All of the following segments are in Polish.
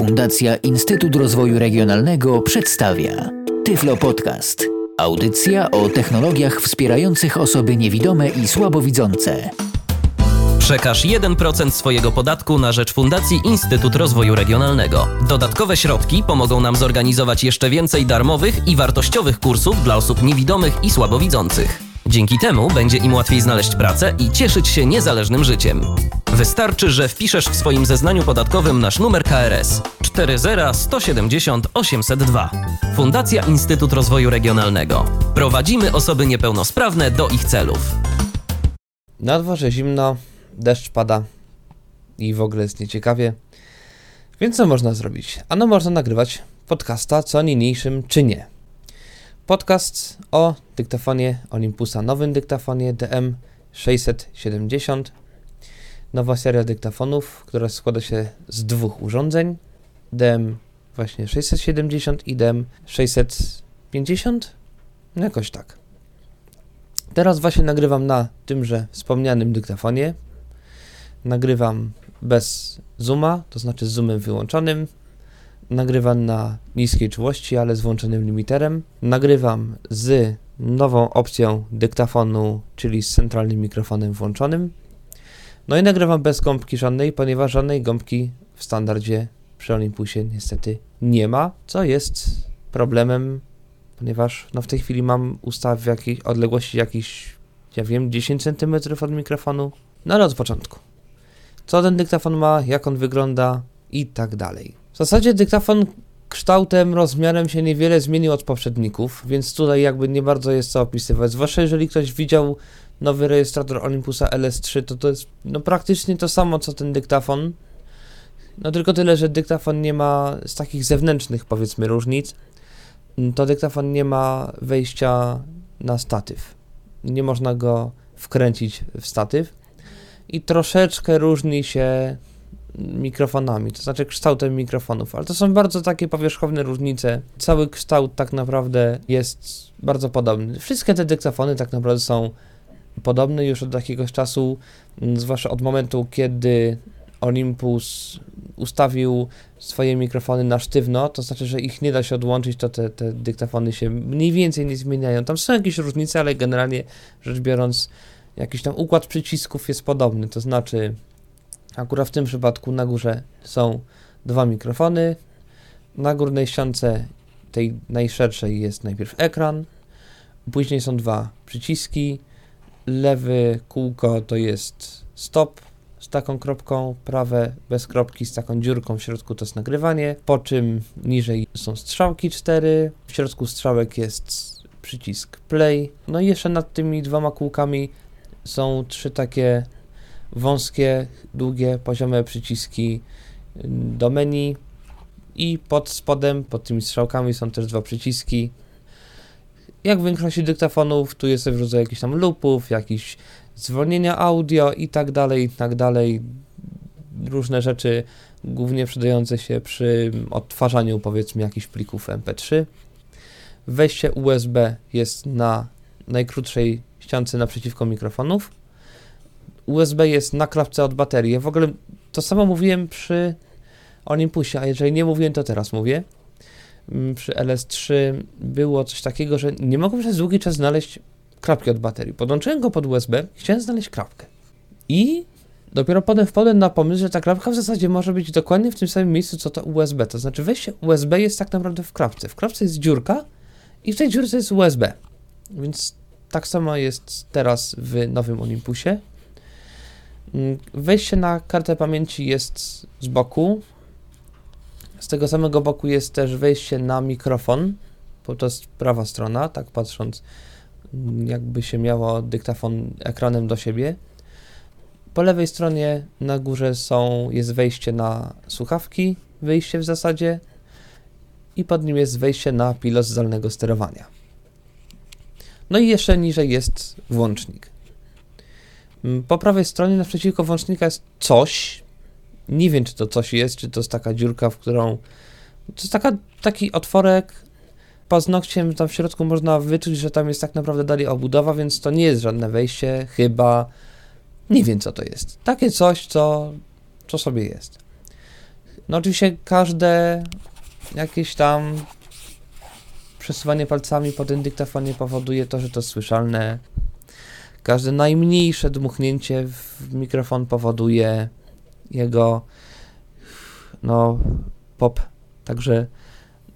Fundacja Instytut Rozwoju Regionalnego przedstawia Tyflo Podcast. Audycja o technologiach wspierających osoby niewidome i słabowidzące. Przekaż 1% swojego podatku na rzecz Fundacji Instytut Rozwoju Regionalnego. Dodatkowe środki pomogą nam zorganizować jeszcze więcej darmowych i wartościowych kursów dla osób niewidomych i słabowidzących. Dzięki temu będzie im łatwiej znaleźć pracę i cieszyć się niezależnym życiem. Wystarczy, że wpiszesz w swoim zeznaniu podatkowym nasz numer KRS 40170 802. Fundacja Instytut Rozwoju Regionalnego. Prowadzimy osoby niepełnosprawne do ich celów. Na dworze zimno, deszcz pada i w ogóle jest nieciekawie. Więc co można zrobić? Ano można nagrywać podcasta, co niniejszym czy nie. Podcast o dyktafonie Olympusa, nowym dyktafonie DM670. Nowa seria dyktafonów, która składa się z dwóch urządzeń. DM właśnie 670 i DM 650. No jakoś tak. Teraz właśnie nagrywam na tymże wspomnianym dyktafonie. Nagrywam bez zooma, to znaczy z zoomem wyłączonym. Nagrywam na niskiej czułości, ale z włączonym limiterem. Nagrywam z nową opcją dyktafonu, czyli z centralnym mikrofonem włączonym. No i nagrywam bez gąbki żadnej, ponieważ żadnej gąbki w standardzie przy Olympusie niestety nie ma, co jest problemem, ponieważ no w tej chwili mam ustaw w jakiej odległości jakiś, ja wiem, 10 cm od mikrofonu. No ale od początku. Co ten dyktafon ma, jak on wygląda i tak dalej. Zasadzie dyktafon kształtem, rozmiarem się niewiele zmienił od poprzedników, więc tutaj jakby nie bardzo jest co opisywać. Zwłaszcza jeżeli ktoś widział nowy rejestrator Olympusa LS3, to to jest no, praktycznie to samo co ten dyktafon. No tylko tyle, że dyktafon nie ma z takich zewnętrznych powiedzmy różnic. To dyktafon nie ma wejścia na statyw. Nie można go wkręcić w statyw i troszeczkę różni się mikrofonami, to znaczy kształtem mikrofonów, ale to są bardzo takie powierzchowne różnice. Cały kształt tak naprawdę jest bardzo podobny. Wszystkie te dyktafony tak naprawdę są podobne już od jakiegoś czasu, zwłaszcza od momentu, kiedy Olympus ustawił swoje mikrofony na sztywno, to znaczy, że ich nie da się odłączyć, to te, te dyktafony się mniej więcej nie zmieniają. Tam są jakieś różnice, ale generalnie rzecz biorąc, jakiś tam układ przycisków jest podobny, to znaczy akurat w tym przypadku na górze są dwa mikrofony, na górnej ściance tej najszerszej jest najpierw ekran, później są dwa przyciski, lewy kółko to jest stop z taką kropką, prawe bez kropki z taką dziurką w środku to jest nagrywanie, po czym niżej są strzałki cztery, w środku strzałek jest przycisk play, no i jeszcze nad tymi dwoma kółkami są trzy takie wąskie, długie, poziome przyciski do menu i pod spodem, pod tymi strzałkami są też dwa przyciski. Jak w większości dyktafonów, tu jest w rodzaju jakichś tam loopów, jakichś zwolnienia audio i tak dalej, i tak dalej. Różne rzeczy, głównie przydające się przy odtwarzaniu powiedzmy jakichś plików MP3. Wejście USB jest na najkrótszej ściance naprzeciwko mikrofonów. USB jest na klapce od baterii. w ogóle to samo mówiłem przy Olympusie, a jeżeli nie mówiłem, to teraz mówię. Mm, przy LS3 było coś takiego, że nie mogłem przez długi czas znaleźć klapki od baterii. Podłączyłem go pod USB chciałem znaleźć klapkę. I dopiero potem wpadłem na pomysł, że ta klapka w zasadzie może być dokładnie w tym samym miejscu, co to USB. To znaczy wejście USB jest tak naprawdę w klapce. W klapce jest dziurka i w tej dziurce jest USB. Więc tak samo jest teraz w nowym Olympusie. Mm, wejście na kartę pamięci jest z boku. Z tego samego boku jest też wejście na mikrofon, bo to jest prawa strona, tak patrząc, mm, jakby się miało dyktafon ekranem do siebie. Po lewej stronie na górze są, jest wejście na słuchawki, wyjście w zasadzie, i pod nim jest wejście na pilot zdalnego sterowania. No i jeszcze niżej jest włącznik. Mm, po prawej stronie naprzeciwko włącznika jest coś. Nie wiem, czy to coś jest, czy to jest taka dziurka, w którą. To jest taka, taki otworek. Paznokciem tam w środku można wyczuć, że tam jest tak naprawdę dalej obudowa, więc to nie jest żadne wejście, chyba. Nie wiem, co to jest. Takie coś, co, co sobie jest. No oczywiście każde jakieś tam przesuwanie palcami po tym dyktafonie powoduje to, że to słyszalne. Każde najmniejsze dmuchnięcie w mikrofon powoduje jego no pop. Także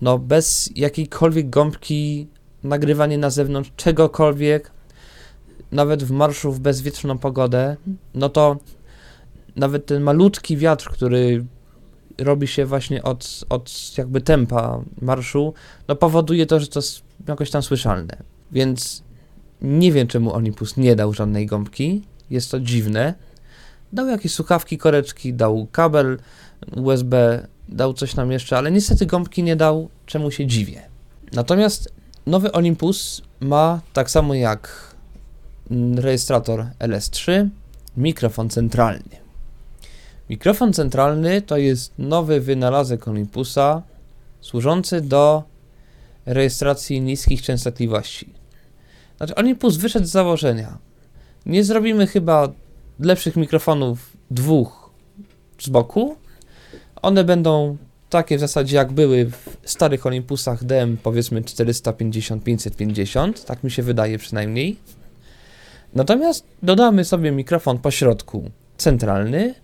no bez jakiejkolwiek gąbki nagrywanie na zewnątrz czegokolwiek, nawet w marszu w bezwietrzną pogodę, no to nawet ten malutki wiatr, który robi się właśnie od, od jakby tempa marszu, no powoduje to, że to jest jakoś tam słyszalne. Więc nie wiem, czemu Olympus nie dał żadnej gąbki. Jest to dziwne. Dał jakieś słuchawki, koreczki, dał kabel USB, dał coś nam jeszcze, ale niestety gąbki nie dał, czemu się dziwię. Natomiast nowy Olympus ma tak samo jak rejestrator LS3 mikrofon centralny. Mikrofon centralny to jest nowy wynalazek Olympusa służący do rejestracji niskich częstotliwości. Znaczy, Olympus wyszedł z założenia. Nie zrobimy chyba lepszych mikrofonów dwóch z boku. One będą takie w zasadzie jak były w starych Olympusach DM powiedzmy 450-550, tak mi się wydaje przynajmniej. Natomiast dodamy sobie mikrofon po środku centralny,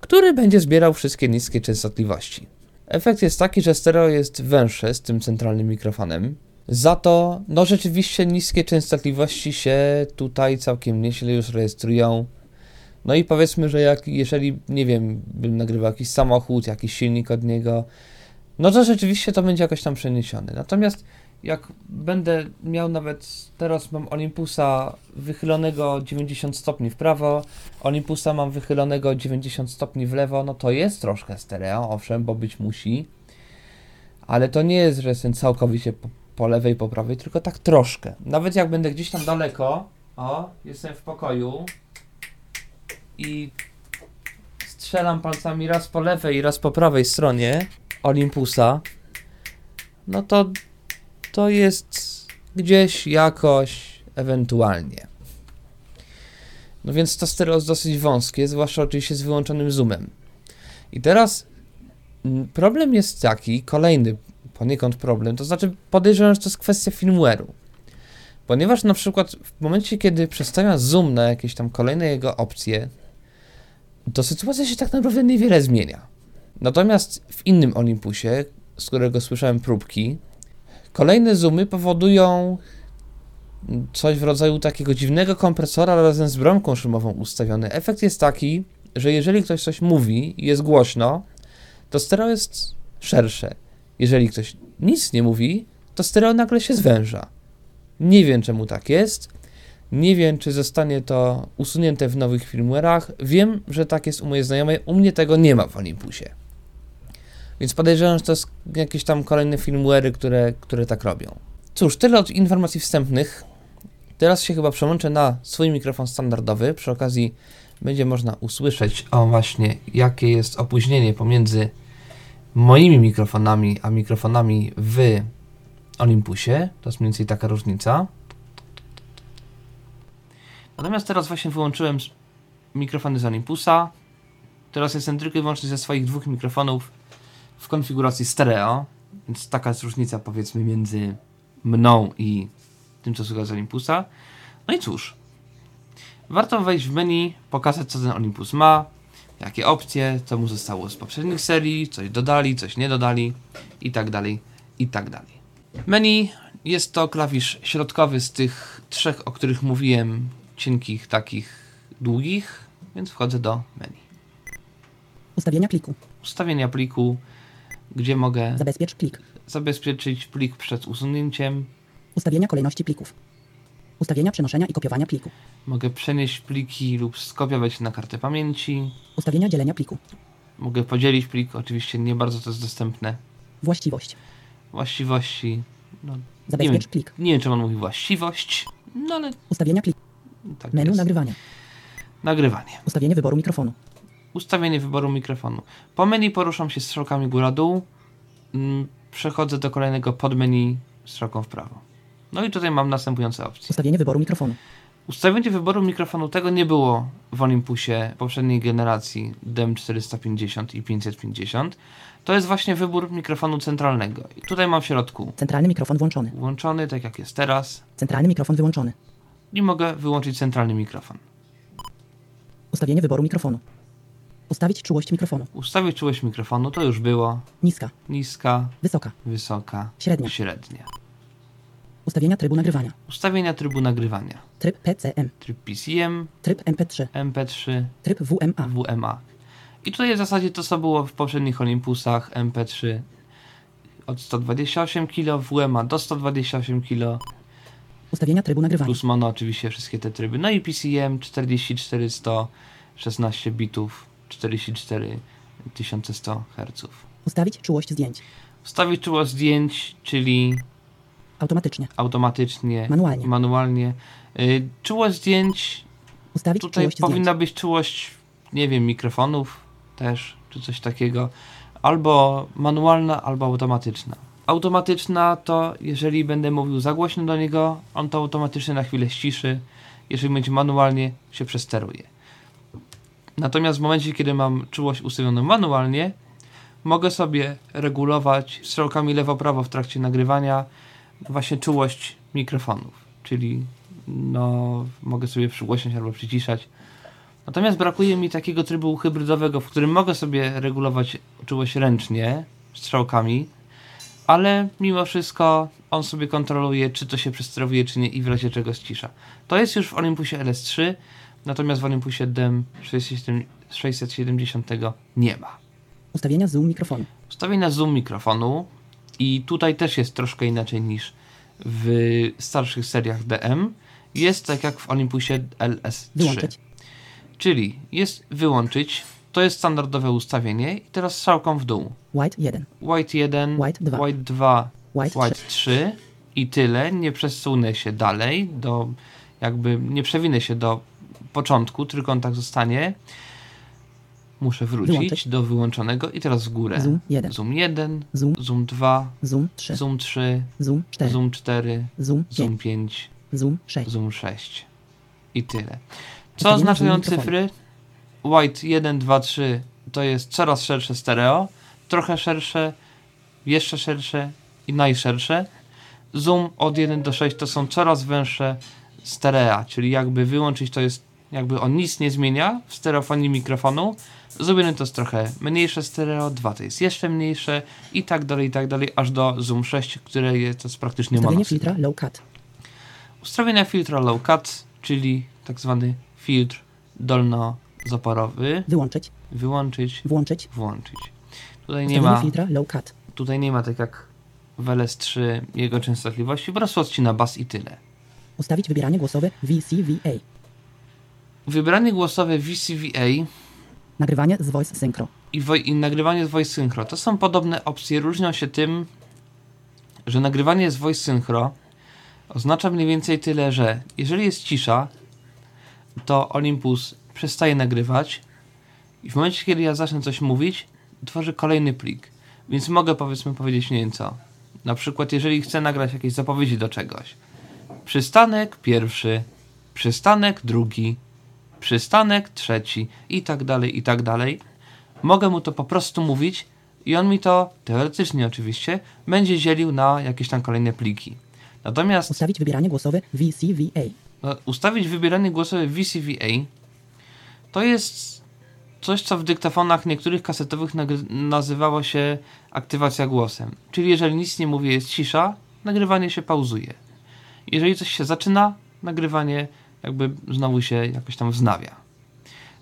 który będzie zbierał wszystkie niskie częstotliwości. Efekt jest taki, że stereo jest węższe z tym centralnym mikrofonem. Za to, no rzeczywiście niskie częstotliwości się tutaj całkiem nieźle już rejestrują. No i powiedzmy, że jak, jeżeli, nie wiem, bym nagrywał jakiś samochód, jakiś silnik od niego, no to rzeczywiście to będzie jakoś tam przeniesione. Natomiast jak będę miał nawet, teraz mam Olympusa wychylonego 90 stopni w prawo, Olympusa mam wychylonego 90 stopni w lewo, no to jest troszkę stereo, owszem, bo być musi, ale to nie jest, że jestem całkowicie po, lewej, po prawej, tylko tak troszkę. Nawet jak będę gdzieś tam daleko, o, jestem w pokoju i strzelam palcami raz po lewej, raz po prawej stronie Olympusa, no to to jest gdzieś jakoś ewentualnie. No więc to stereo jest dosyć wąskie, zwłaszcza oczywiście z wyłączonym zoomem. I teraz mm, problem jest taki, kolejny poniekąd problem, to znaczy podejrzewam, że to jest kwestia firmware'u. Ponieważ na przykład w momencie, kiedy przestawia zoom na jakieś tam kolejne jego opcje, to sytuacja się tak naprawdę niewiele zmienia. Natomiast w innym Olympusie, z którego słyszałem próbki, Kolejne zoomy powodują coś w rodzaju takiego dziwnego kompresora razem z bramką szumową ustawiony. Efekt jest taki, że jeżeli ktoś coś mówi i jest głośno, to stereo jest szersze. Jeżeli ktoś nic nie mówi, to stereo nagle się zwęża. Nie wiem czemu tak jest. Nie wiem, czy zostanie to usunięte w nowych firmware'ach. Wiem, że tak jest u mojej znajomej. U mnie tego nie ma w Olympusie. Więc podejrzewam, że to jest jakieś tam kolejne firmware'y, które, które tak robią. Cóż, tyle od informacji wstępnych. Teraz się chyba przełączę na swój mikrofon standardowy. Przy okazji będzie można usłyszeć o właśnie jakie jest opóźnienie pomiędzy moimi mikrofonami a mikrofonami w Olympusie. To jest mniej więcej taka różnica. Natomiast teraz właśnie wyłączyłem mikrofony z Olympusa. Teraz jestem tylko i wyłącznie ze swoich dwóch mikrofonów w konfiguracji stereo, więc taka jest różnica powiedzmy między mną i tym, co słychać z Olympusa. No i cóż, warto wejść w menu, pokazać, co ten Olympus ma, jakie opcje, co mu zostało z poprzednich serii, coś dodali, coś nie dodali i tak dalej, i tak dalej. Menu jest to klawisz środkowy z tych trzech, o których mówiłem, cienkich, takich długich, więc wchodzę do menu. Ustawienia pliku. Ustawienia pliku gdzie mogę Zabezpiecz plik. zabezpieczyć plik przed usunięciem. Ustawienia kolejności plików. Ustawienia przenoszenia i kopiowania pliku. Mogę przenieść pliki lub skopiować na kartę pamięci. Ustawienia dzielenia pliku. Mogę podzielić plik, oczywiście nie bardzo to jest dostępne. Właściwość. Właściwości. No, nie, wiem, Zabezpiecz plik. nie wiem, czy on mówi właściwość, no ale Ustawienia pliku. tak Menu jest. nagrywania. Nagrywanie. Ustawienie wyboru mikrofonu. Ustawienie wyboru mikrofonu. Po menu poruszam się strzałkami góra-dół. Mm, Przechodzę do kolejnego podmenu strzałką w prawo. No i tutaj mam następujące opcje. Ustawienie wyboru mikrofonu. Ustawienie wyboru mikrofonu tego nie było w Olympusie poprzedniej generacji DEM 450 i 550. To jest właśnie wybór mikrofonu centralnego. I tutaj mam w środku Centralny mikrofon włączony. włączony, tak jak jest teraz, Centralny mikrofon wyłączony. i mogę wyłączyć centralny mikrofon. Ustawienie wyboru mikrofonu. Ustawić czułość mikrofonu. Ustawić czułość mikrofonu, to już było. Niska. Niska, Wysoka. wysoka, Średnia. średnia. Ustawienia trybu nagrywania. Ustawienia trybu nagrywania. Tryb PCM. Tryb PCM, Tryb MP3. MP3, Tryb WMA. WMA. I tutaj w zasadzie to, co było w poprzednich Olympusach MP3 od 128 kg, WMA do 128 kg, Ustawienia trybu nagrywania. plus mono oczywiście wszystkie te tryby. No i PCM 44 100, 16 bitów, 44 1100 Hz. Ustawić czułość zdjęć. Wstawić czuło zdjęć, czyli Automatycznie. automatycznie, Manualnie. manualnie. Y, Czuło zdjęć, Ustawić tutaj czułość powinna zdjęć. być czułość, nie wiem, mikrofonów też, czy coś takiego. Albo manualna, albo automatyczna. Automatyczna to, jeżeli będę mówił za głośno do niego, on to automatycznie na chwilę ściszy. Jeżeli będzie manualnie, się przesteruje. Natomiast w momencie, kiedy mam czułość ustawioną manualnie, mogę sobie regulować strzałkami lewo-prawo w trakcie nagrywania właśnie czułość mikrofonów. Czyli no, mogę sobie przygłośniać albo przyciszać. Natomiast brakuje mi takiego trybu hybrydowego, w którym mogę sobie regulować czułość ręcznie, strzałkami, ale mimo wszystko on sobie kontroluje, czy to się przesterowuje, czy nie i w razie czego ścisza. To jest już w Olympusie LS3, natomiast w Olympusie DEM 670 nie ma. Ustawienia zoom mikrofonu. Ustawienia zoom mikrofonu i tutaj też jest troszkę inaczej niż w starszych seriach DM. Jest tak jak w Olympusie LS3. Wyłączyć. Czyli jest wyłączyć, to jest standardowe ustawienie i teraz strzałką w dół. White 1. White 1, White 2. White 2, White White 3 i tyle. Nie przesunę się dalej do, jakby nie przewinę się do początku, trójkątak zostanie. Muszę wrócić Wyłączyć. do wyłączonego i teraz w górę. Zoom 1. Zoom 1, Zoom. Zoom 2, Zoom 3. Zoom 3, Zoom 4. Zoom 4, Zoom Zoom 5. 5, Zoom 6. Zoom 6 i tyle. Co oznaczają cyfry? White 1, 2, 3 to jest coraz szersze stereo, trochę szersze, jeszcze szersze i najszersze. Zoom od 1 do 6 to są coraz węższe stereo, czyli jakby wyłączyć to jest, jakby on nic nie zmienia w stereofonii mikrofonu. 1 to jest trochę mniejsze stereo, 2 to jest jeszcze mniejsze i tak dalej, i tak dalej, aż do Zoom 6, które jest, to jest praktycznie Ustawienie mono. filtra low cut. Ustawienia filtra low cut, czyli tak zwany filtr dolnozaporowy. Wyłączyć. Wyłączyć, Włączyć. włączyć. Tutaj nie Ustawienie ma, filtra low cut. tutaj nie ma tak jak w LS3 jego częstotliwości, po prostu odcina bas i tyle. Ustawić wybieranie głosowe VCVA. Wybranie głosowe VCVA Nagrywanie z voice synchro. i, i nagrywanie z voice synchro to są podobne opcje, różnią się tym, że nagrywanie z voice synchro oznacza mniej więcej tyle, że jeżeli jest cisza, to Olympus przestaje nagrywać i w momencie, kiedy ja zacznę coś mówić, tworzy kolejny plik. Więc mogę powiedzmy powiedzieć nie wiem co. Na przykład, jeżeli chcę nagrać jakieś zapowiedzi do czegoś. Przystanek pierwszy, przystanek drugi, przystanek trzeci i tak dalej, i tak dalej. Mogę mu to po prostu mówić i on mi to, teoretycznie oczywiście, będzie dzielił na jakieś tam kolejne pliki. Natomiast Ustawić wybieranie głosowe VCVA. no, ustawić wybieranie głosowe VCVA to jest coś, co w dyktafonach niektórych kasetowych nazywało się aktywacja głosem. Czyli jeżeli nic nie mówię, jest cisza, nagrywanie się pauzuje. Jeżeli coś się zaczyna, nagrywanie jakby znowu się jakoś tam wznawia.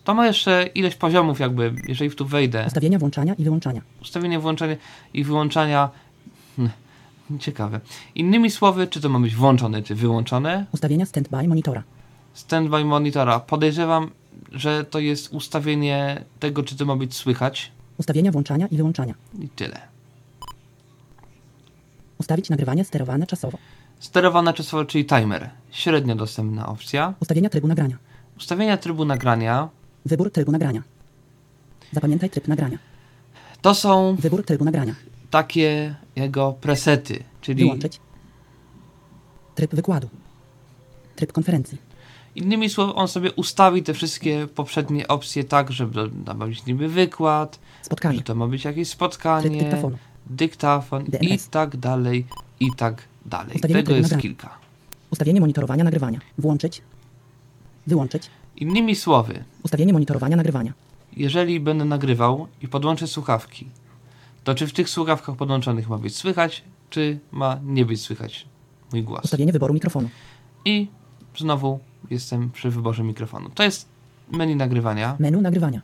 To ma jeszcze ileś poziomów, jakby, jeżeli w tu wejdę, Ustawienia włączania i wyłączania. ustawienie włączania i wyłączania. Hmm, Ciekawe. Innymi słowy, czy to ma być włączone, czy wyłączone? Ustawienia standby monitora. Standby monitora. Podejrzewam, że to jest ustawienie tego, czy to ma być słychać Ustawienia włączania i wyłączania. i tyle. Ustawić nagrywanie sterowane czasowo. Sterowane czasowo, czyli timer. Średnio dostępna opcja. Ustawienia trybu nagrania. Ustawienia trybu nagrania Wybór trybu nagrania. Zapamiętaj tryb nagrania. to są Wybór trybu nagrania. takie jego presety, czyli Wyłączyć. Tryb wykładu. Tryb konferencji. Innymi słowy, on sobie ustawi te wszystkie poprzednie opcje tak, żeby to ma być niby wykład, Spotkanie. że to ma być jakieś spotkanie, dyktafonu. dyktafon i tak dalej, i tak dalej. Ustawienie Tego jest nagrania. kilka. Ustawienie monitorowania nagrywania. Włączyć. Wyłączyć. Innymi słowy, Ustawienie monitorowania nagrywania. jeżeli będę nagrywał i podłączę słuchawki, to czy w tych słuchawkach podłączonych ma być słychać, czy ma nie być słychać mój głos? Ustawienie wyboru mikrofonu. I znowu jestem przy wyborze mikrofonu. To jest menu nagrywania. Menu nagrywania.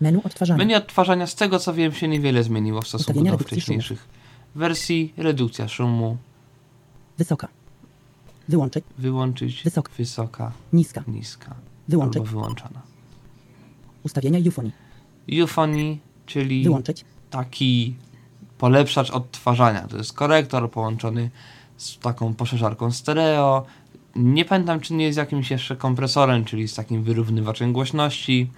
Menu odtwarzania. Menu odtwarzania, z tego co wiem, się niewiele zmieniło w stosunku do wcześniejszych wersji. Redukcja szumu, Wysoka. Wyłączyć. wyłączyć, Wysoka. wysoka, Niska. niska Wyłączyć. albo wyłączona. Ustawienia eufonii. Euphony, czyli Wyłączyć. taki polepszacz odtwarzania. To jest korektor połączony z taką poszerzarką stereo. Nie pamiętam, czy nie jest jakimś jeszcze kompresorem, czyli z takim wyrównywaczem głośności.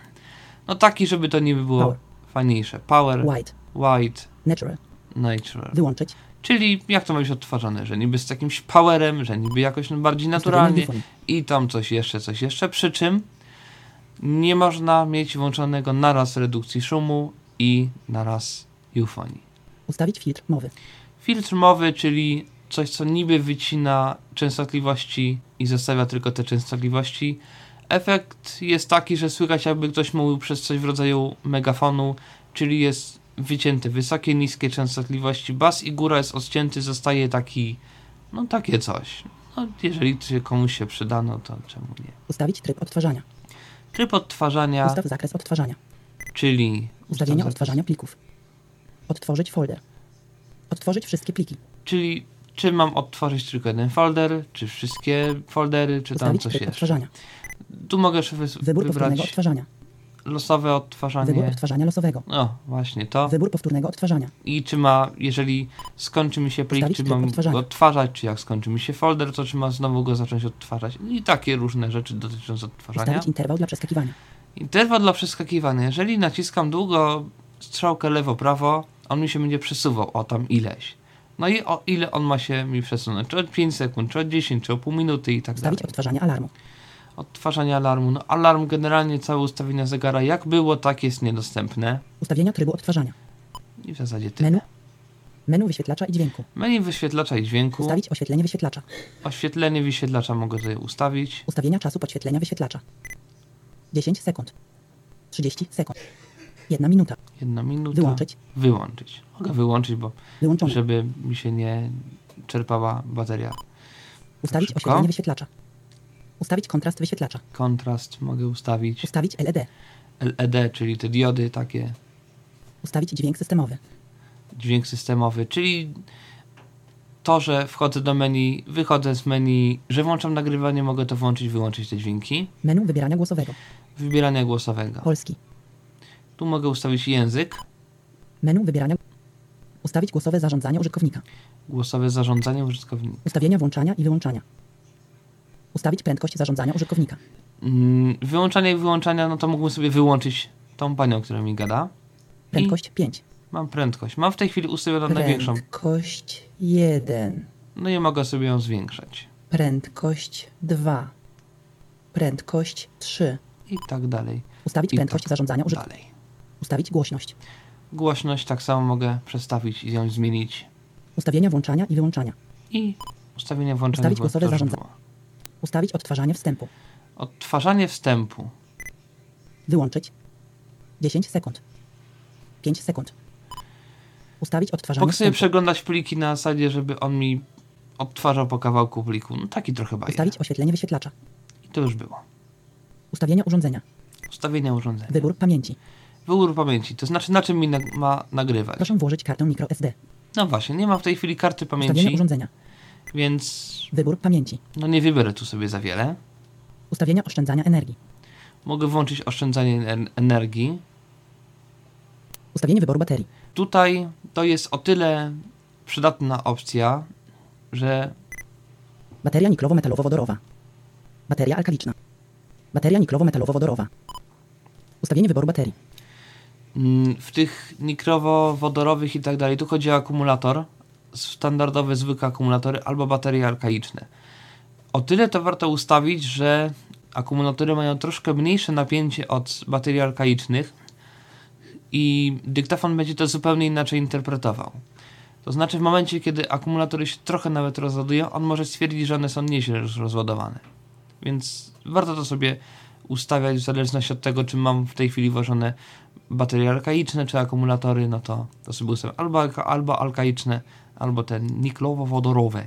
No taki, żeby to niby było Power. fajniejsze. Power, White. white, Natural. natural. Wyłączyć. Czyli jak to ma być odtwarzane, że niby z jakimś powerem, że niby jakoś bardziej naturalnie i tam coś jeszcze, coś jeszcze. Przy czym nie można mieć włączonego naraz redukcji szumu i naraz eufonii. Ustawić filtr mowy. Filtr mowy, czyli coś, co niby wycina częstotliwości i zostawia tylko te częstotliwości. Efekt jest taki, że słychać jakby ktoś mówił przez coś w rodzaju megafonu, czyli jest wycięte wysokie, niskie częstotliwości, bas i góra jest odcięty, zostaje taki, no takie coś. No, jeżeli to się komuś się przyda, no to czemu nie. Ustawić tryb odtwarzania. Tryb odtwarzania, Ustaw zakres odtwarzania. czyli Ustawienia ustaw- odtwarzania plików. Odtworzyć folder. Odtworzyć wszystkie pliki. Czyli czy mam odtworzyć tylko jeden folder, czy wszystkie foldery, czy tam Ustawić coś tryb jeszcze. Tu mogę jeszcze wys- Wybór wybrać odtwarzania. Losowe Wybór odtwarzanie. odtwarzania losowego. No, właśnie to. Wybór powtórnego odtwarzania. I czy ma, jeżeli skończy mi się plik, Ustawić czy mam go odtwarzać, czy jak skończy mi się folder, to czy mam znowu go zacząć odtwarzać. I takie różne rzeczy dotyczące odtwarzania. Ustawić interwał dla przeskakiwania. Interwał dla przeskakiwania. Jeżeli naciskam długo strzałkę lewo-prawo, on mi się będzie przesuwał o tam ileś. No i o ile on ma się mi przesunąć? Czy od 5 sekund, czy od 10, czy o pół minuty i tak dalej. Ustawić odtwarzanie alarmu. Odtwarzanie alarmu. No alarm generalnie całe ustawienia zegara jak było, tak jest niedostępne. Ustawienia trybu odtwarzania. I w zasadzie tyle. Menu. Menu wyświetlacza i dźwięku. Menu wyświetlacza i dźwięku. Ustawić oświetlenie wyświetlacza. Oświetlenie wyświetlacza mogę tutaj ustawić. Ustawienia czasu podświetlenia wyświetlacza. 10 sekund. 30 sekund. 1 minuta. Jedna minuta. Wyłączyć. Wyłączyć. Mogę wyłączyć, bo Wyłączone. żeby mi się nie czerpała bateria. Ustawić oświetlenie wyświetlacza. Ustawić kontrast wyświetlacza. Kontrast mogę ustawić. Ustawić LED. LED, czyli te diody takie. Ustawić dźwięk systemowy. Dźwięk systemowy, czyli to, że wchodzę do menu, wychodzę z menu, że włączam nagrywanie, mogę to włączyć, wyłączyć te dźwięki. Menu wybierania głosowego. Wybierania głosowego. Polski. Tu mogę ustawić język, Menu wybierania. Ustawić głosowe zarządzanie użytkownika. głosowe zarządzanie użytkownika. Ustawienia włączania i wyłączania. Ustawić prędkość zarządzania użytkownika. Mm, Wyłączania i wyłączania, no to mógłbym sobie wyłączyć tą panią, która mi gada. Prędkość 5. Mam prędkość. Mam w tej chwili ustawioną największą. Prędkość 1. No i mogę sobie ją zwiększać. Prędkość 2. Prędkość 3. I tak dalej. Ustawić I prędkość tak zarządzania użytkownika. dalej. Ustawić głośność. Głośność tak samo mogę przestawić i ją zmienić. Ustawienia włączania i wyłączania. I ustawienie włączenia Ustawić głosowe to, że zarządza- było. Ustawić odtwarzanie wstępu. Odtwarzanie wstępu. Wyłączyć. 10 sekund. 5 sekund. Ustawić odtwarzanie Mogę sobie wstępu. przeglądać pliki na zasadzie, żeby on mi odtwarzał po kawałku pliku. No taki trochę bajer. Ustawić oświetlenie wyświetlacza. I to już było. Ustawienia urządzenia. Ustawienia urządzenia. Wybór pamięci. Wybór pamięci. To znaczy na czym mi nag- ma nagrywać. Proszę włożyć kartę microSD. No właśnie, nie mam w tej chwili karty Ustawienia pamięci, urządzenia. Więc Wybór pamięci. no nie wybiorę tu sobie za wiele. Ustawienia oszczędzania energii. Mogę włączyć oszczędzanie en- energii. Ustawienie wyboru baterii. Tutaj to jest o tyle przydatna opcja, że Bateria niklowo-metalowo-wodorowa. Bateria alkaliczna. Bateria niklowo-metalowo-wodorowa. Ustawienie wyboru baterii. mm, w tych nikrowo-wodorowych i tak dalej, tu chodzi o akumulator, standardowe, zwykłe akumulatory albo baterie alkaiczne. O tyle to warto ustawić, że akumulatory mają troszkę mniejsze napięcie od baterii alkaicznych i dyktafon będzie to zupełnie inaczej interpretował. To znaczy w momencie, kiedy akumulatory się trochę nawet rozładują, on może stwierdzić, że one są nieźle roz- rozładowane. Więc warto to sobie ustawiać w zależności od tego, czy mam w tej chwili włożone baterie alkaiczne, czy akumulatory, no to, to sobie ustawiam albo, albo alkaiczne, albo te niklowo-wodorowe.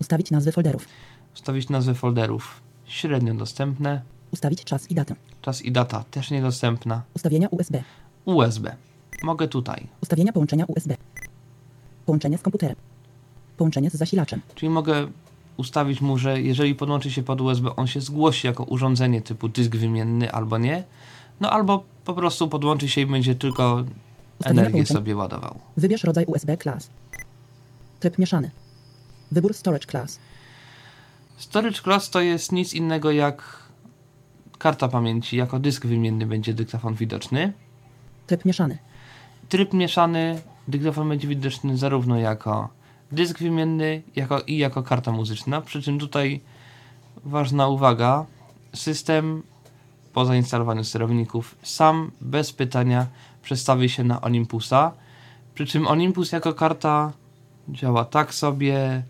Ustawić nazwy folderów. Ustawić nazwy folderów. Średnio dostępne. Ustawić czas i datę. Czas i data też niedostępna. Ustawienia USB. USB. Mogę tutaj. Ustawienia połączenia USB. Połączenie z komputerem. Połączenie z zasilaczem. Czyli mogę ustawić mu, że jeżeli podłączy się pod USB, on się zgłosi jako urządzenie typu dysk wymienny albo nie. No albo po prostu podłączy się i będzie tylko Ustawienia energię połączeń. sobie ładował. Wybierz rodzaj USB class. Tryb mieszany. Wybór storage class. Storage Class to jest nic innego jak karta pamięci. Jako dysk wymienny będzie dyktafon widoczny. Tryb mieszany. Tryb mieszany, dyktafon będzie widoczny zarówno jako dysk wymienny jako, i jako karta muzyczna. Przy czym tutaj ważna uwaga, system po zainstalowaniu sterowników sam bez pytania przestawi się na Olympusa. Przy czym Olympus jako karta działa tak sobie,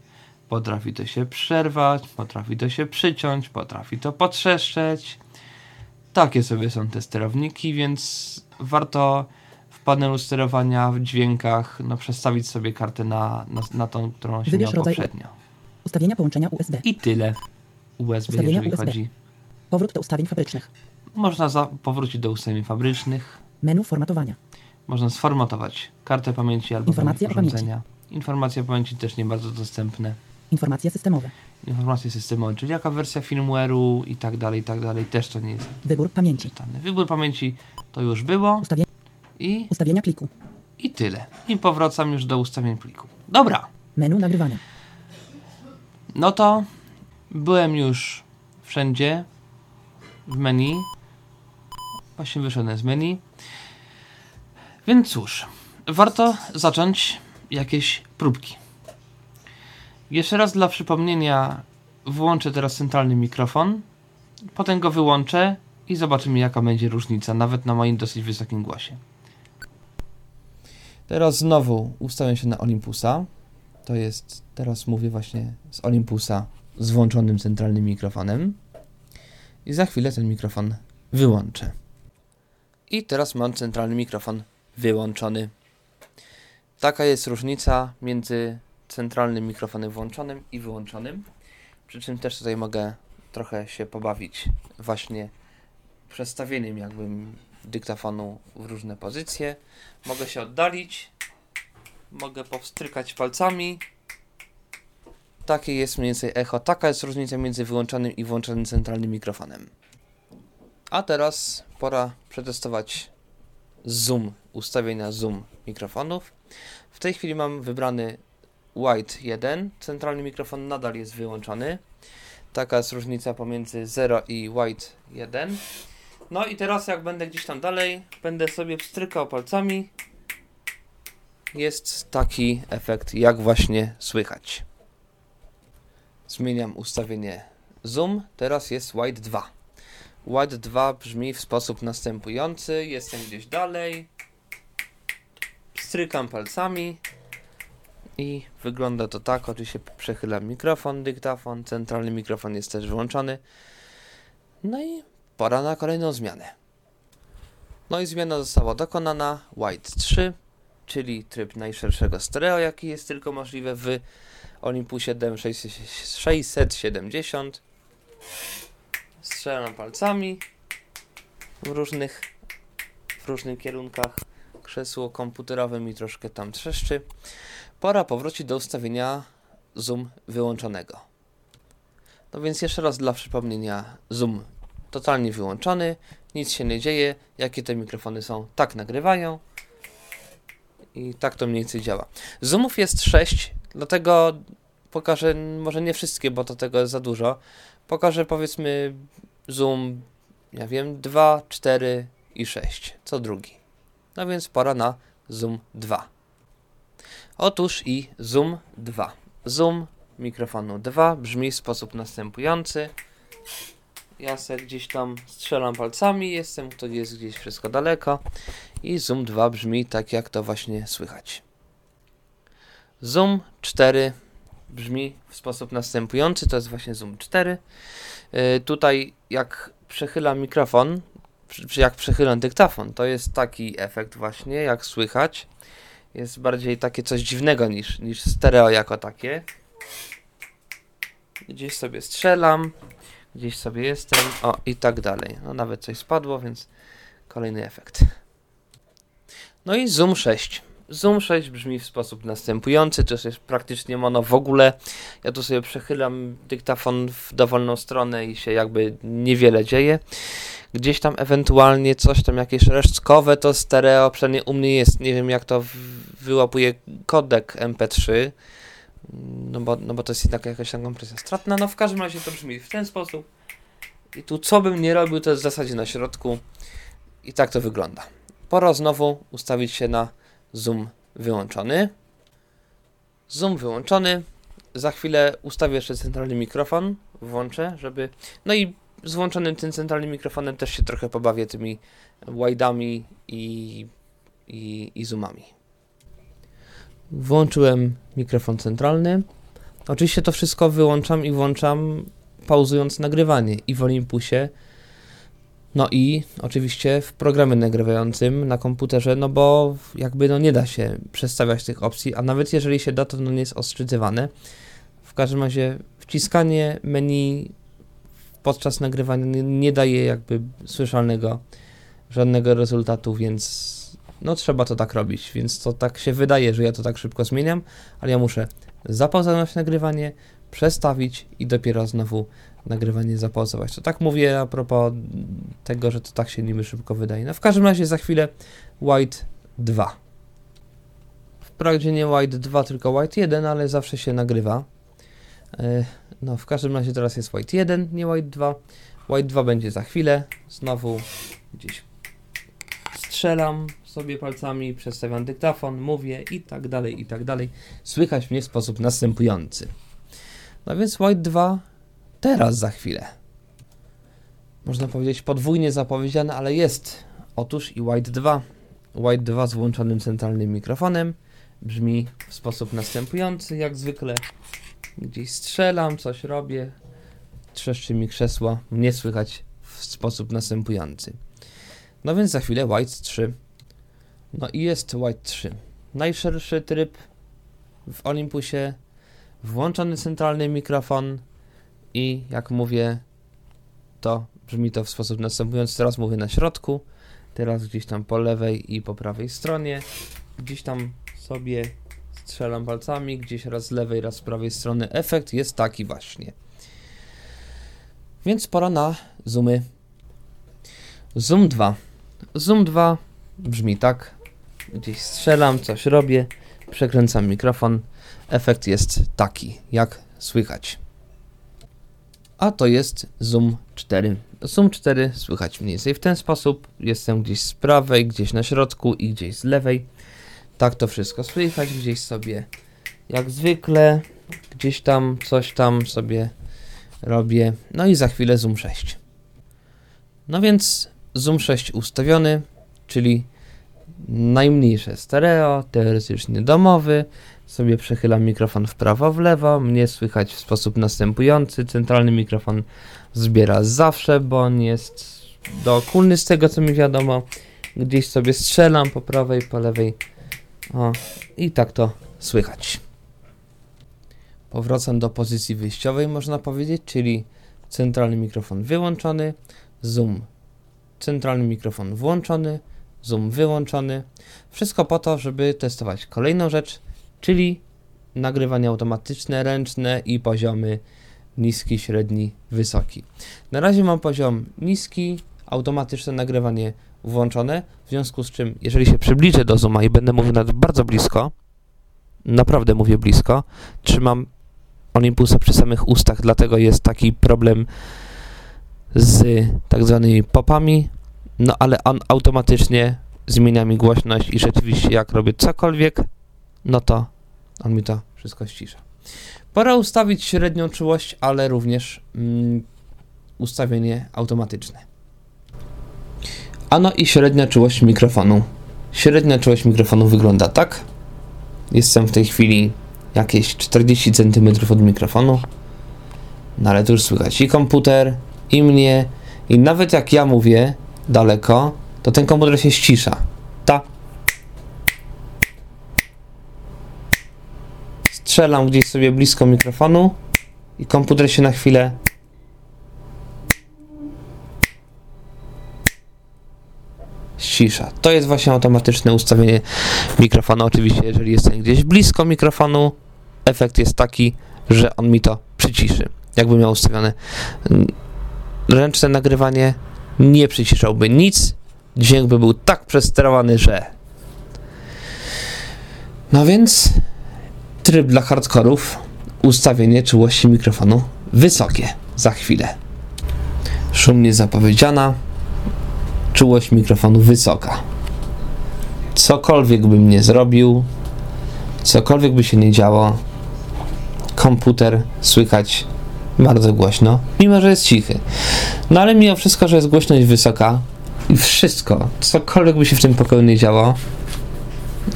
potrafi to się przerwać, potrafi to się przyciąć, potrafi to potrzeszczeć. Takie sobie są te sterowniki, więc warto w panelu sterowania, w dźwiękach, no przestawić sobie kartę na, na, na tą, którą się Wybierz miał rodzaj- poprzednio. Ustawienia połączenia USB. I tyle. USB, Ustawienia jeżeli USB. chodzi. Powrót do ustawień fabrycznych. Można za, powrócić do ustawień fabrycznych. Menu formatowania. Można sformatować kartę pamięci albo Informacje o pamięci. Informacje o pamięci też nie bardzo dostępne. Informacje systemowe. Informacje systemowe, czyli jaka wersja firmware'u i tak dalej, i tak dalej, też to nie jest Wybór pamięci. czytane. Wybór pamięci to już było Ustawie... i, Ustawienia kliku. i tyle. I powracam już do ustawień pliku. Dobra, Menu nagrywania. no to byłem już wszędzie w menu. Właśnie wyszedłem z menu. Więc cóż, warto zacząć jakieś próbki. Jeszcze raz dla przypomnienia włączę teraz centralny mikrofon, potem go wyłączę i zobaczymy jaka będzie różnica, nawet na moim dosyć wysokim głosie. Teraz znowu ustawiam się na Olympusa. To jest, teraz mówię właśnie z Olympusa z włączonym centralnym mikrofonem. I za chwilę ten mikrofon wyłączę. I teraz mam centralny mikrofon wyłączony. Taka jest różnica między centralnym mikrofonem włączonym i wyłączonym. Przy czym też tutaj mogę trochę się pobawić właśnie przestawieniem jakbym dyktafonu w różne pozycje. Mogę się oddalić, mogę powstrykać palcami. Takie jest mniej więcej echo. Taka jest różnica między wyłączonym i włączonym centralnym mikrofonem. A teraz pora przetestować zoom, ustawienia zoom mikrofonów. W tej chwili mam wybrany White 1. Centralny mikrofon nadal jest wyłączony. Taka jest różnica pomiędzy 0 i White 1. No i teraz jak będę gdzieś tam dalej, będę sobie wstrykał palcami. Jest taki efekt, jak właśnie słychać. Zmieniam ustawienie zoom. Teraz jest White 2. White 2 brzmi w sposób następujący. Jestem gdzieś dalej. Strykam palcami. I wygląda to tak. Oczywiście przechylam mikrofon, dyktafon. Centralny mikrofon jest też wyłączony. No i pora na kolejną zmianę. No i zmiana została dokonana. White 3, czyli tryb najszerszego stereo, jaki jest tylko możliwy w Olympusie DM670. Strzelam palcami w różnych, w różnych kierunkach. Krzesło komputerowe mi troszkę tam trzeszczy. Pora powrócić do ustawienia zoom wyłączonego. No więc jeszcze raz dla przypomnienia zoom totalnie wyłączony, nic się nie dzieje, jakie te mikrofony są, tak nagrywają i tak to mniej więcej działa. Zoomów jest 6, dlatego pokażę, może nie wszystkie, bo to tego jest za dużo. Pokażę powiedzmy zoom, ja wiem, 2, 4 i 6, co drugi. No więc pora na zoom 2. Otóż i zoom 2. Zoom mikrofonu 2 brzmi w sposób następujący. Ja se gdzieś tam strzelam palcami, jestem, to jest gdzieś wszystko daleko. I Zoom 2 brzmi tak, jak to właśnie słychać. Zoom 4 brzmi w sposób następujący, to jest właśnie Zoom 4. Yy, tutaj jak przechylam mikrofon, jak przechylam dyktafon, to jest taki efekt właśnie, jak słychać. Jest bardziej takie coś dziwnego niż, niż stereo jako takie. Gdzieś sobie strzelam, gdzieś sobie jestem, o i tak dalej. No nawet coś spadło, więc kolejny efekt. No i Zoom 6. Zoom 6 brzmi w sposób następujący, to jest praktycznie mono w ogóle. Ja tu sobie przechylam dyktafon w dowolną stronę i się jakby niewiele dzieje. Gdzieś tam ewentualnie coś tam jakieś resztkowe to stereo, przynajmniej u mnie jest, nie wiem jak to wyłapuje kodek MP3, no bo, no bo to jest jednak jakaś tam kompresja stratna, no w każdym razie to brzmi w ten sposób. I tu co bym nie robił, to jest w zasadzie na środku i tak to wygląda. Pora znowu ustawić się na zoom wyłączony. Zoom wyłączony. Za chwilę ustawię jeszcze centralny mikrofon, włączę, żeby... No i z włączonym tym centralnym mikrofonem też się trochę pobawię tymi wide'ami i, i, i zoomami. Włączyłem mikrofon centralny. Oczywiście to wszystko wyłączam i włączam pauzując nagrywanie i w Olympusie. No i oczywiście w programie nagrywającym na komputerze, no bo jakby no nie da się przestawiać tych opcji, a nawet jeżeli się da, to no nie jest ostrzydywane. W każdym razie wciskanie menu podczas nagrywania nie, nie daje jakby słyszalnego żadnego rezultatu, więc no trzeba to tak robić, więc to tak się wydaje, że ja to tak szybko zmieniam, ale ja muszę zapauzować nagrywanie, przestawić i dopiero znowu nagrywanie zapauzować. To tak mówię a propos tego, że to tak się niby szybko wydaje. No w każdym razie za chwilę White 2. Wprawdzie nie White 2, tylko White 1, ale zawsze się nagrywa. E, no w każdym razie teraz jest White 1, nie White 2. White 2 będzie za chwilę. Znowu gdzieś strzelam sobie palcami, przestawiam dyktafon, mówię i tak dalej, i tak dalej. Słychać mnie w sposób następujący. No więc White 2 teraz za chwilę. Można powiedzieć podwójnie zapowiedziane, ale jest. Otóż i White 2. White 2 z włączonym centralnym mikrofonem brzmi w sposób następujący, jak zwykle. Gdzieś strzelam, coś robię, trzeszczy mi krzesła, mnie słychać w sposób następujący. No więc za chwilę White 3. No i jest White 3. Najszerszy tryb w Olympusie, włączony centralny mikrofon i jak mówię, to brzmi to w sposób następujący. Teraz mówię na środku, teraz gdzieś tam po lewej i po prawej stronie. Gdzieś tam sobie strzelam palcami, gdzieś raz z lewej, raz z prawej strony. Efekt jest taki właśnie. Więc pora na zoomy. Zoom 2. Zoom 2 brzmi tak. Gdzieś strzelam, coś robię, przekręcam mikrofon. Efekt jest taki, jak słychać. A to jest Zoom 4. Zoom 4 słychać mniej więcej w ten sposób. Jestem gdzieś z prawej, gdzieś na środku i gdzieś z lewej. Tak to wszystko słychać, gdzieś sobie jak zwykle, gdzieś tam coś tam sobie robię. No i za chwilę Zoom 6. No więc Zoom 6 ustawiony, czyli najmniejsze stereo, teoretycznie domowy. Sobie przechylam mikrofon w prawo, w lewo. Mnie słychać w sposób następujący. Centralny mikrofon zbiera zawsze, bo on jest dookólny z tego co mi wiadomo. Gdzieś sobie strzelam po prawej, po lewej. O, i tak to słychać. Powracam do pozycji wyjściowej, można powiedzieć, czyli centralny mikrofon wyłączony, zoom, centralny mikrofon włączony, zoom wyłączony. Wszystko po to, żeby testować kolejną rzecz, czyli nagrywanie automatyczne, ręczne i poziomy niski, średni, wysoki. Na razie mam poziom niski, automatyczne nagrywanie włączone, w związku z czym, jeżeli się przybliżę do zooma i będę mówił nawet bardzo blisko, naprawdę mówię blisko, trzymam Olympusa przy samych ustach, dlatego jest taki problem z tak zwanymi popami, no ale on automatycznie zmienia mi głośność i rzeczywiście jak robię cokolwiek, no to on mi to wszystko ścisza. Pora ustawić średnią czułość, ale również mm, ustawienie automatyczne. Ano i średnia czułość mikrofonu. Średnia czułość mikrofonu wygląda tak. Jestem w tej chwili jakieś 40 cm od mikrofonu. No ale tu już słychać i komputer, i mnie, i nawet jak ja mówię daleko, to ten komputer się ścisza. Ta. Strzelam gdzieś sobie blisko mikrofonu i komputer się na chwilę cisza. To jest właśnie automatyczne ustawienie mikrofonu. Oczywiście, jeżeli jestem gdzieś blisko mikrofonu, efekt jest taki, że on mi to przyciszy. Jakby miał ustawione mm, ręczne nagrywanie, nie przyciszałby nic. Dźwięk by był tak przesterowany, że. No więc tryb dla hardkorów, ustawienie czułości mikrofonu wysokie za chwilę. Szumnie zapowiedziana, czułość mikrofonu wysoka. Cokolwiek bym nie zrobił, cokolwiek by się nie działo, komputer słychać bardzo głośno, mimo że jest cichy. No ale mimo wszystko, że jest głośność wysoka i wszystko, cokolwiek by się w tym pokoju nie działo,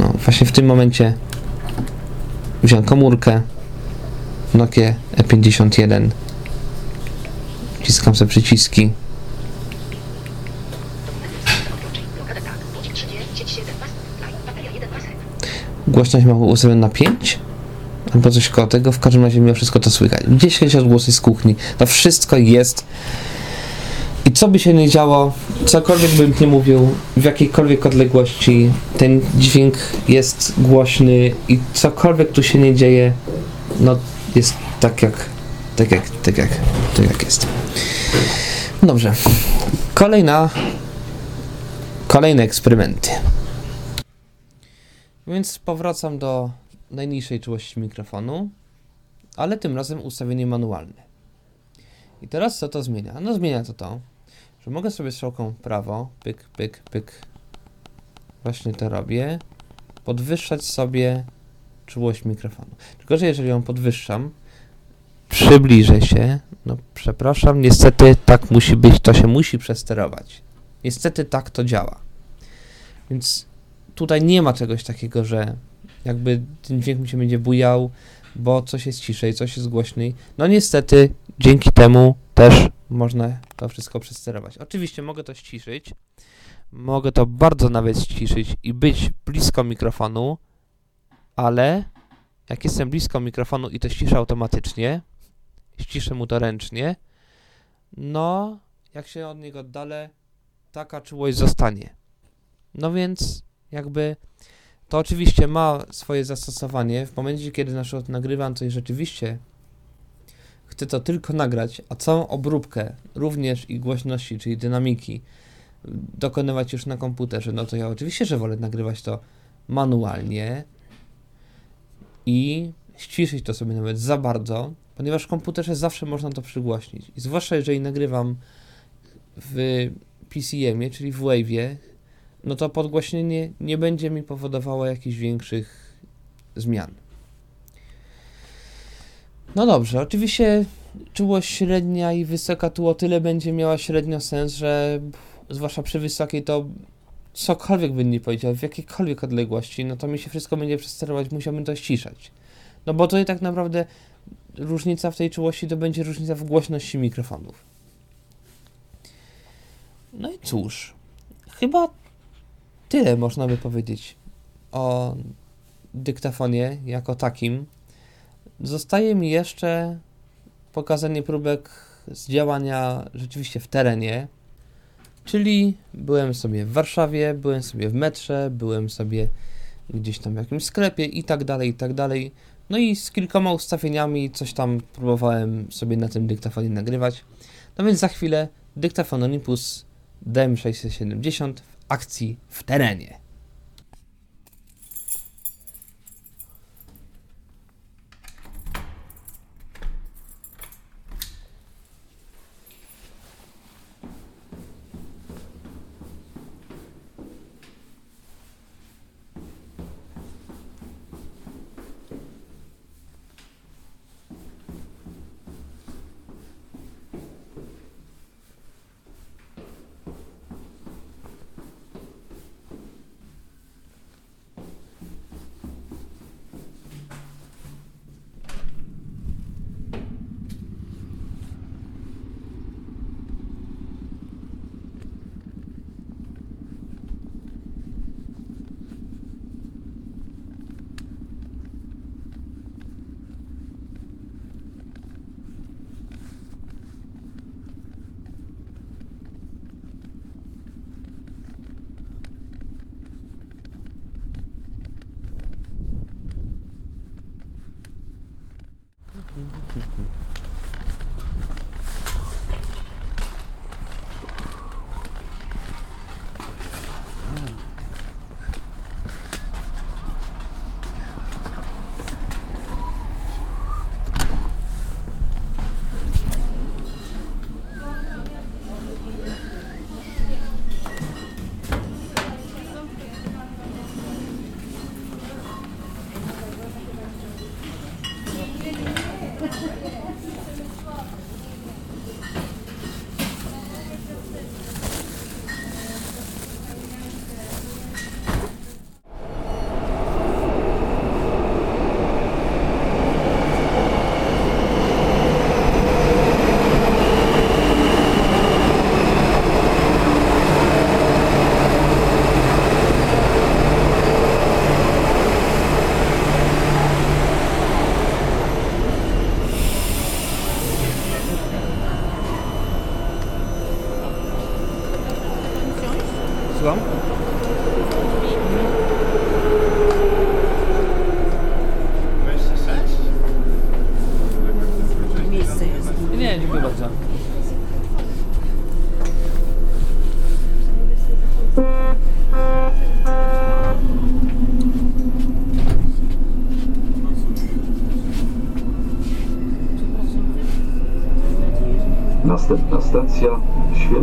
no właśnie w tym momencie wziąłem komórkę Nokia E51. Wciskam sobie przyciski. Głośność mam ustawioną na 5 albo coś koło tego, w każdym razie mimo wszystko to słychać. Gdzieś jakieś odgłosy z kuchni, to wszystko jest i co by się nie działo, cokolwiek bym nie mówił, w jakiejkolwiek odległości, ten dźwięk jest głośny i cokolwiek tu się nie dzieje, no jest tak jak, tak jak, tak jak, tak jak jest. Dobrze. Kolejna, kolejne eksperymenty. Więc powracam do najniższej czułości mikrofonu, ale tym razem ustawienie manualne. I teraz co to zmienia? No zmienia to to, że mogę sobie strzałką prawo, pyk, pyk, pyk, właśnie to robię, podwyższać sobie czułość mikrofonu. Tylko, że jeżeli ją podwyższam, przybliżę się, no przepraszam, niestety tak musi być, to się musi przesterować. Niestety tak to działa. Więc tutaj nie ma czegoś takiego, że jakby ten dźwięk mi się będzie bujał, bo coś jest ciszej, coś jest głośniej. No niestety, dzięki temu też można to wszystko przesterować. Oczywiście mogę to ściszyć, mogę to bardzo nawet ściszyć i być blisko mikrofonu, ale jak jestem blisko mikrofonu i to ściszę automatycznie, ściszę mu to ręcznie, no jak się od niego oddalę, taka czułość zostanie. No więc jakby to oczywiście ma swoje zastosowanie w momencie, kiedy na przykład nagrywam coś rzeczywiście chcę to tylko nagrać, a całą obróbkę również i głośności, czyli dynamiki dokonywać już na komputerze, no to ja oczywiście, że wolę nagrywać to manualnie i ściszyć to sobie nawet za bardzo, ponieważ w komputerze zawsze można to przygłośnić. I zwłaszcza jeżeli nagrywam w PCM-ie, czyli w Wave'ie, no to podgłośnienie nie będzie mi powodowało jakichś większych zmian. No dobrze, oczywiście czułość średnia i wysoka tu o tyle będzie miała średnio sens, że zwłaszcza przy wysokiej to cokolwiek bym nie powiedział, w jakiejkolwiek odległości, no to mi się wszystko będzie przesterować, musiałbym to ściszać. No bo tutaj tak naprawdę różnica w tej czułości to będzie różnica w głośności mikrofonów. No i cóż, chyba tyle można by powiedzieć o dyktafonie jako takim. Zostaje mi jeszcze pokazanie próbek z działania rzeczywiście w terenie, czyli byłem sobie w Warszawie, byłem sobie w metrze, byłem sobie gdzieś tam w jakimś sklepie i tak dalej, i tak dalej. No i z kilkoma ustawieniami coś tam próbowałem sobie na tym dyktafonie nagrywać. No więc za chwilę dyktafon Olympus DM670 w akcji w terenie. Mm-hmm.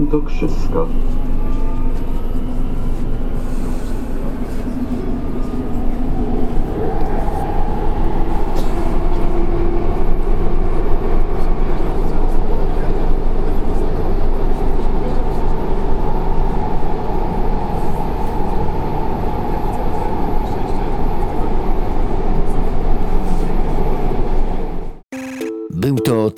Świętokrzyska. Był to